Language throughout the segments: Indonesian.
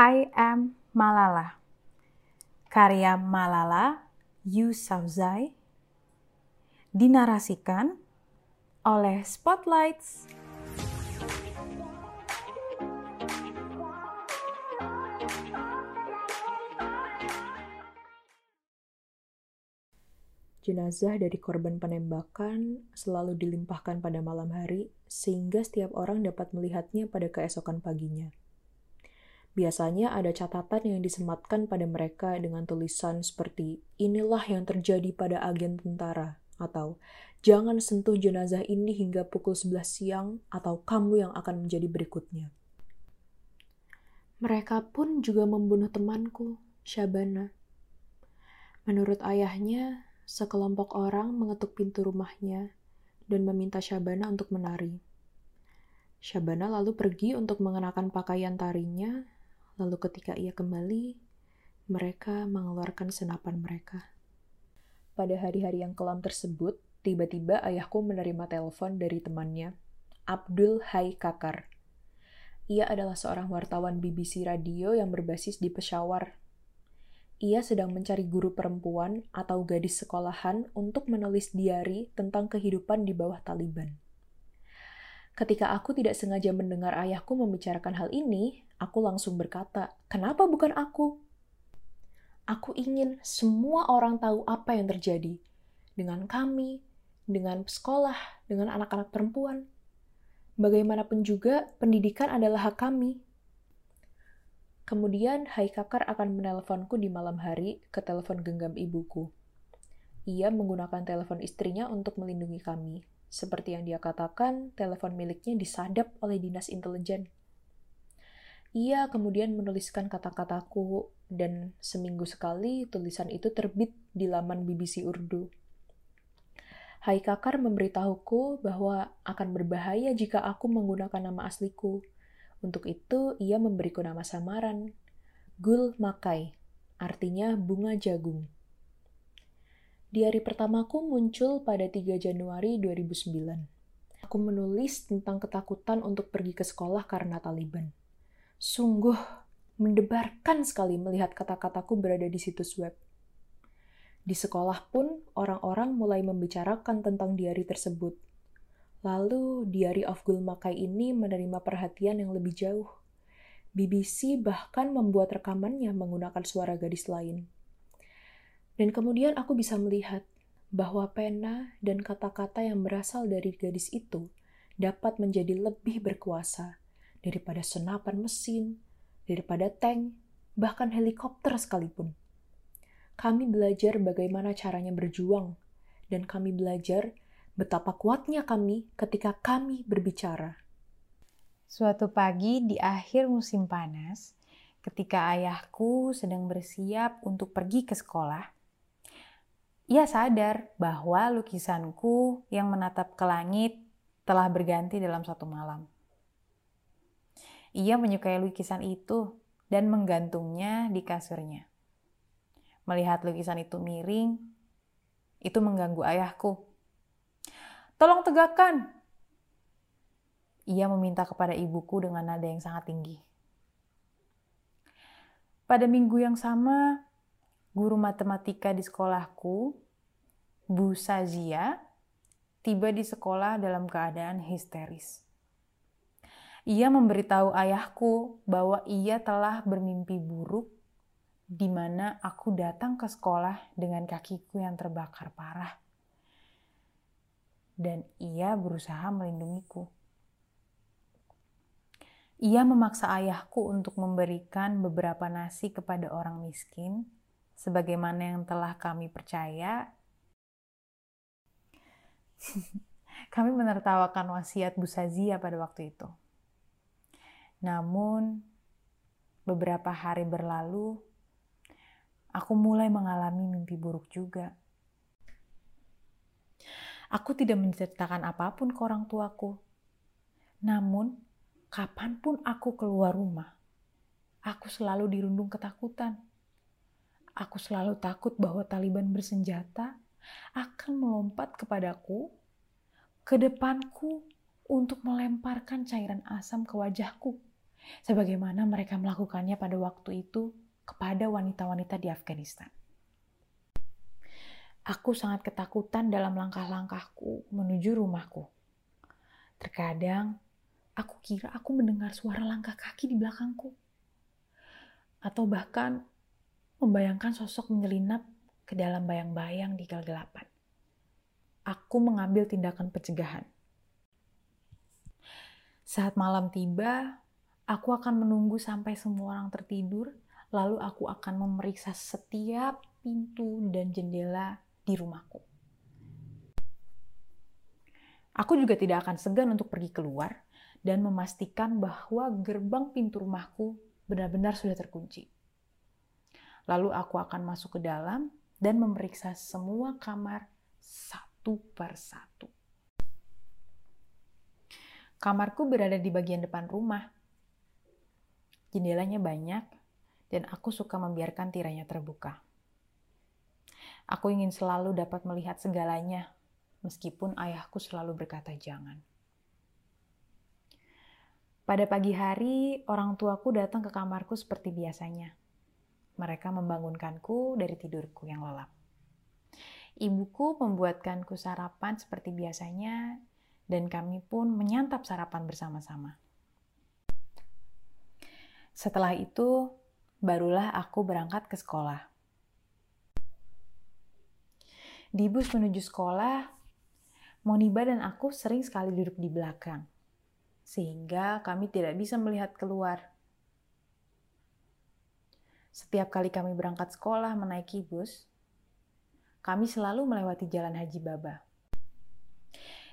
I Am Malala. Karya Malala Yousafzai Dinarasikan oleh Spotlights. Jenazah dari korban penembakan selalu dilimpahkan pada malam hari, sehingga setiap orang dapat melihatnya pada keesokan paginya. Biasanya ada catatan yang disematkan pada mereka dengan tulisan seperti "Inilah yang terjadi pada agen tentara" atau "Jangan sentuh jenazah ini hingga pukul 11 siang" atau "Kamu yang akan menjadi berikutnya". Mereka pun juga membunuh temanku, Shabana. Menurut ayahnya, sekelompok orang mengetuk pintu rumahnya dan meminta Shabana untuk menari. Shabana lalu pergi untuk mengenakan pakaian tarinya, lalu ketika ia kembali, mereka mengeluarkan senapan mereka. Pada hari-hari yang kelam tersebut, tiba-tiba ayahku menerima telepon dari temannya, Abdul Hai Kakar. Ia adalah seorang wartawan BBC radio yang berbasis di Peshawar, ia sedang mencari guru perempuan atau gadis sekolahan untuk menulis diari tentang kehidupan di bawah Taliban. Ketika aku tidak sengaja mendengar ayahku membicarakan hal ini, aku langsung berkata, "Kenapa bukan aku?" Aku ingin semua orang tahu apa yang terjadi dengan kami, dengan sekolah, dengan anak-anak perempuan. Bagaimanapun juga, pendidikan adalah hak kami, Kemudian Hai Kakar akan menelponku di malam hari ke telepon genggam ibuku. Ia menggunakan telepon istrinya untuk melindungi kami. Seperti yang dia katakan, telepon miliknya disadap oleh dinas intelijen. Ia kemudian menuliskan kata-kataku, dan seminggu sekali tulisan itu terbit di laman BBC Urdu. Hai Kakar memberitahuku bahwa akan berbahaya jika aku menggunakan nama asliku, untuk itu, ia memberiku nama samaran, Gul Makai, artinya bunga jagung. Di hari pertamaku muncul pada 3 Januari 2009. Aku menulis tentang ketakutan untuk pergi ke sekolah karena Taliban. Sungguh mendebarkan sekali melihat kata-kataku berada di situs web. Di sekolah pun, orang-orang mulai membicarakan tentang diari tersebut – Lalu, Diary of Gul Makai ini menerima perhatian yang lebih jauh. BBC bahkan membuat rekamannya menggunakan suara gadis lain. Dan kemudian aku bisa melihat bahwa pena dan kata-kata yang berasal dari gadis itu dapat menjadi lebih berkuasa daripada senapan mesin, daripada tank, bahkan helikopter sekalipun. Kami belajar bagaimana caranya berjuang, dan kami belajar betapa kuatnya kami ketika kami berbicara. Suatu pagi di akhir musim panas, ketika ayahku sedang bersiap untuk pergi ke sekolah, ia sadar bahwa lukisanku yang menatap ke langit telah berganti dalam satu malam. Ia menyukai lukisan itu dan menggantungnya di kasurnya. Melihat lukisan itu miring, itu mengganggu ayahku Tolong tegakkan. Ia meminta kepada ibuku dengan nada yang sangat tinggi. Pada minggu yang sama, guru matematika di sekolahku, Bu Sazia, tiba di sekolah dalam keadaan histeris. Ia memberitahu ayahku bahwa ia telah bermimpi buruk di mana aku datang ke sekolah dengan kakiku yang terbakar parah dan ia berusaha melindungiku. Ia memaksa ayahku untuk memberikan beberapa nasi kepada orang miskin, sebagaimana yang telah kami percaya. kami menertawakan wasiat Bu Sazia pada waktu itu. Namun, beberapa hari berlalu, aku mulai mengalami mimpi buruk juga. Aku tidak menceritakan apa pun ke orang tuaku. Namun, kapan pun aku keluar rumah, aku selalu dirundung ketakutan. Aku selalu takut bahwa Taliban bersenjata akan melompat kepadaku, ke depanku, untuk melemparkan cairan asam ke wajahku sebagaimana mereka melakukannya pada waktu itu kepada wanita-wanita di Afghanistan. Aku sangat ketakutan dalam langkah-langkahku menuju rumahku. Terkadang aku kira aku mendengar suara langkah kaki di belakangku, atau bahkan membayangkan sosok menyelinap ke dalam bayang-bayang di kegelapan. Aku mengambil tindakan pencegahan. Saat malam tiba, aku akan menunggu sampai semua orang tertidur, lalu aku akan memeriksa setiap pintu dan jendela di rumahku. Aku juga tidak akan segan untuk pergi keluar dan memastikan bahwa gerbang pintu rumahku benar-benar sudah terkunci. Lalu aku akan masuk ke dalam dan memeriksa semua kamar satu per satu. Kamarku berada di bagian depan rumah. Jendelanya banyak dan aku suka membiarkan tirainya terbuka. Aku ingin selalu dapat melihat segalanya, meskipun ayahku selalu berkata jangan. Pada pagi hari, orang tuaku datang ke kamarku seperti biasanya. Mereka membangunkanku dari tidurku yang lelap. Ibuku membuatkanku sarapan seperti biasanya, dan kami pun menyantap sarapan bersama-sama. Setelah itu, barulah aku berangkat ke sekolah. Di bus menuju sekolah, Moniba dan aku sering sekali duduk di belakang, sehingga kami tidak bisa melihat keluar setiap kali kami berangkat sekolah menaiki bus, kami selalu melewati Jalan Haji Baba.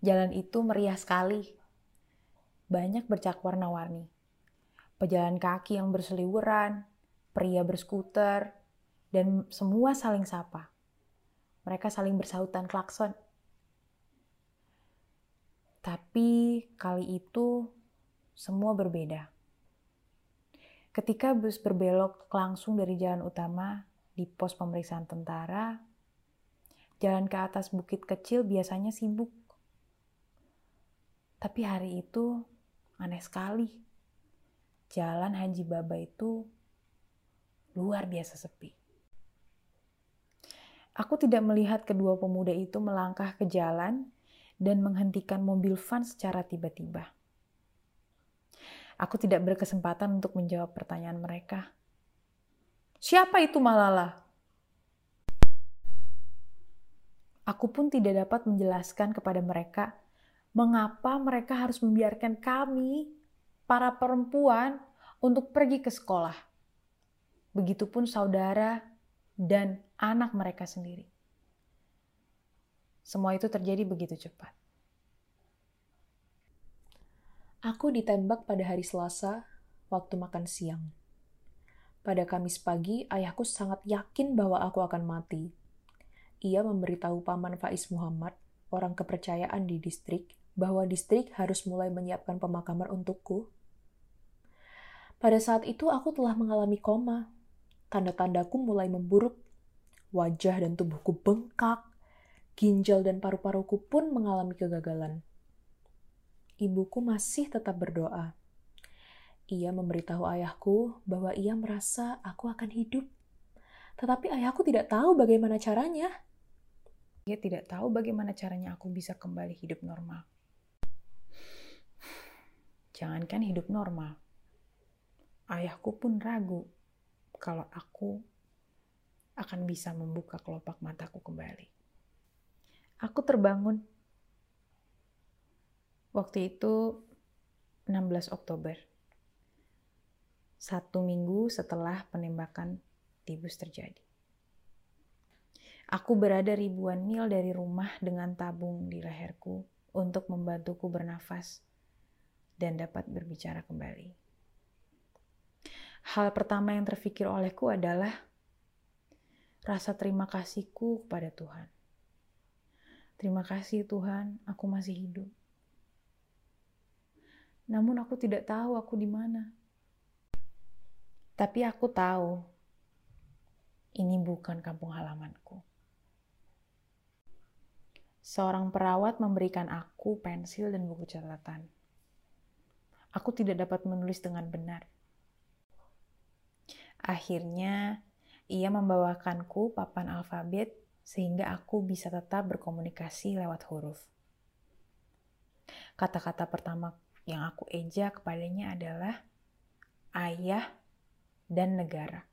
Jalan itu meriah sekali. Banyak bercak warna-warni. Pejalan kaki yang berseliweran, pria berskuter, dan semua saling sapa. Mereka saling bersautan klakson. Tapi kali itu semua berbeda. Ketika bus berbelok langsung dari jalan utama di pos pemeriksaan tentara, jalan ke atas bukit kecil biasanya sibuk. Tapi hari itu aneh sekali. Jalan Haji Baba itu luar biasa sepi. Aku tidak melihat kedua pemuda itu melangkah ke jalan dan menghentikan mobil van secara tiba-tiba. Aku tidak berkesempatan untuk menjawab pertanyaan mereka. Siapa itu Malala? Aku pun tidak dapat menjelaskan kepada mereka mengapa mereka harus membiarkan kami, para perempuan, untuk pergi ke sekolah. Begitupun saudara dan anak mereka sendiri. Semua itu terjadi begitu cepat. Aku ditembak pada hari Selasa, waktu makan siang. Pada Kamis pagi, ayahku sangat yakin bahwa aku akan mati. Ia memberitahu Paman Faiz Muhammad, orang kepercayaan di distrik, bahwa distrik harus mulai menyiapkan pemakaman untukku. Pada saat itu aku telah mengalami koma. Tanda-tandaku mulai memburuk. Wajah dan tubuhku bengkak. Ginjal dan paru-paruku pun mengalami kegagalan ibuku masih tetap berdoa. Ia memberitahu ayahku bahwa ia merasa aku akan hidup. Tetapi ayahku tidak tahu bagaimana caranya. Ia tidak tahu bagaimana caranya aku bisa kembali hidup normal. Jangankan hidup normal. Ayahku pun ragu kalau aku akan bisa membuka kelopak mataku kembali. Aku terbangun Waktu itu 16 Oktober. Satu minggu setelah penembakan di bus terjadi. Aku berada ribuan mil dari rumah dengan tabung di leherku untuk membantuku bernafas dan dapat berbicara kembali. Hal pertama yang terfikir olehku adalah rasa terima kasihku kepada Tuhan. Terima kasih Tuhan, aku masih hidup. Namun aku tidak tahu aku di mana. Tapi aku tahu ini bukan kampung halamanku. Seorang perawat memberikan aku pensil dan buku catatan. Aku tidak dapat menulis dengan benar. Akhirnya, ia membawakanku papan alfabet sehingga aku bisa tetap berkomunikasi lewat huruf. Kata-kata pertama yang aku eja kepadanya adalah ayah dan negara.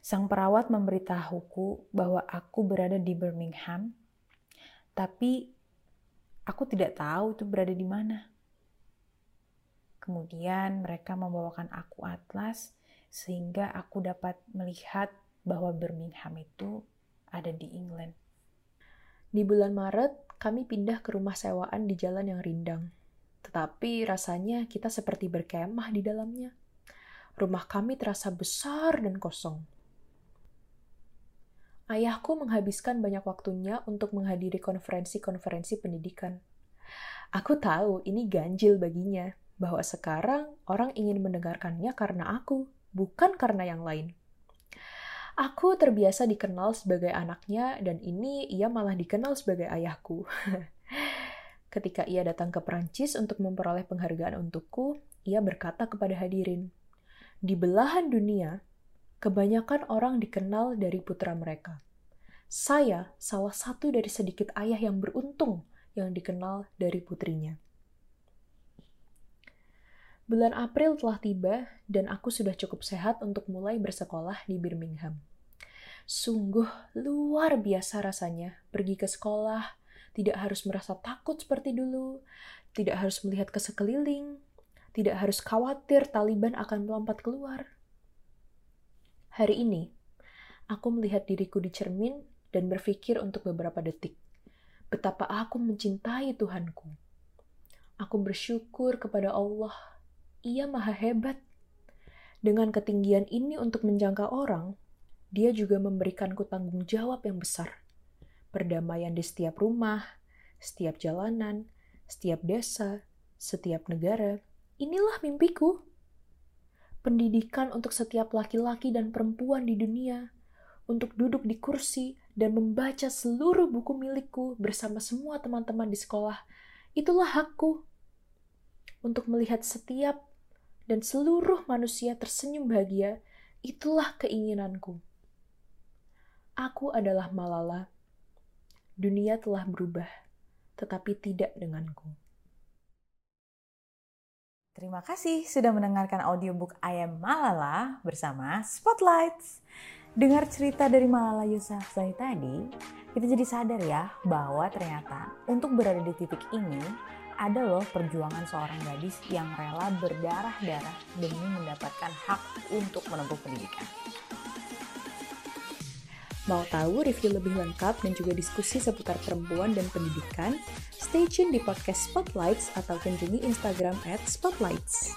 Sang perawat memberitahuku bahwa aku berada di Birmingham, tapi aku tidak tahu itu berada di mana. Kemudian mereka membawakan aku atlas sehingga aku dapat melihat bahwa Birmingham itu ada di England. Di bulan Maret, kami pindah ke rumah sewaan di jalan yang rindang. Tetapi rasanya kita seperti berkemah di dalamnya. Rumah kami terasa besar dan kosong. Ayahku menghabiskan banyak waktunya untuk menghadiri konferensi-konferensi pendidikan. Aku tahu ini ganjil baginya, bahwa sekarang orang ingin mendengarkannya karena aku, bukan karena yang lain. Aku terbiasa dikenal sebagai anaknya, dan ini ia malah dikenal sebagai ayahku. Ketika ia datang ke Prancis untuk memperoleh penghargaan untukku, ia berkata kepada hadirin, "Di belahan dunia, kebanyakan orang dikenal dari putra mereka. Saya salah satu dari sedikit ayah yang beruntung yang dikenal dari putrinya." Bulan April telah tiba dan aku sudah cukup sehat untuk mulai bersekolah di Birmingham. Sungguh luar biasa rasanya pergi ke sekolah, tidak harus merasa takut seperti dulu, tidak harus melihat ke sekeliling, tidak harus khawatir Taliban akan melompat keluar. Hari ini, aku melihat diriku di cermin dan berpikir untuk beberapa detik, betapa aku mencintai Tuhanku. Aku bersyukur kepada Allah ia maha hebat. Dengan ketinggian ini untuk menjangkau orang, dia juga memberikanku tanggung jawab yang besar. Perdamaian di setiap rumah, setiap jalanan, setiap desa, setiap negara. Inilah mimpiku. Pendidikan untuk setiap laki-laki dan perempuan di dunia, untuk duduk di kursi dan membaca seluruh buku milikku bersama semua teman-teman di sekolah. Itulah hakku. Untuk melihat setiap dan seluruh manusia tersenyum bahagia, itulah keinginanku. Aku adalah Malala. Dunia telah berubah, tetapi tidak denganku. Terima kasih sudah mendengarkan audiobook I Am Malala bersama Spotlights. Dengar cerita dari Malala Yousafzai tadi, kita jadi sadar ya bahwa ternyata untuk berada di titik ini ada loh perjuangan seorang gadis yang rela berdarah-darah demi mendapatkan hak untuk menempuh pendidikan. Mau tahu review lebih lengkap dan juga diskusi seputar perempuan dan pendidikan? Stay tune di podcast Spotlights atau kunjungi Instagram at Spotlights.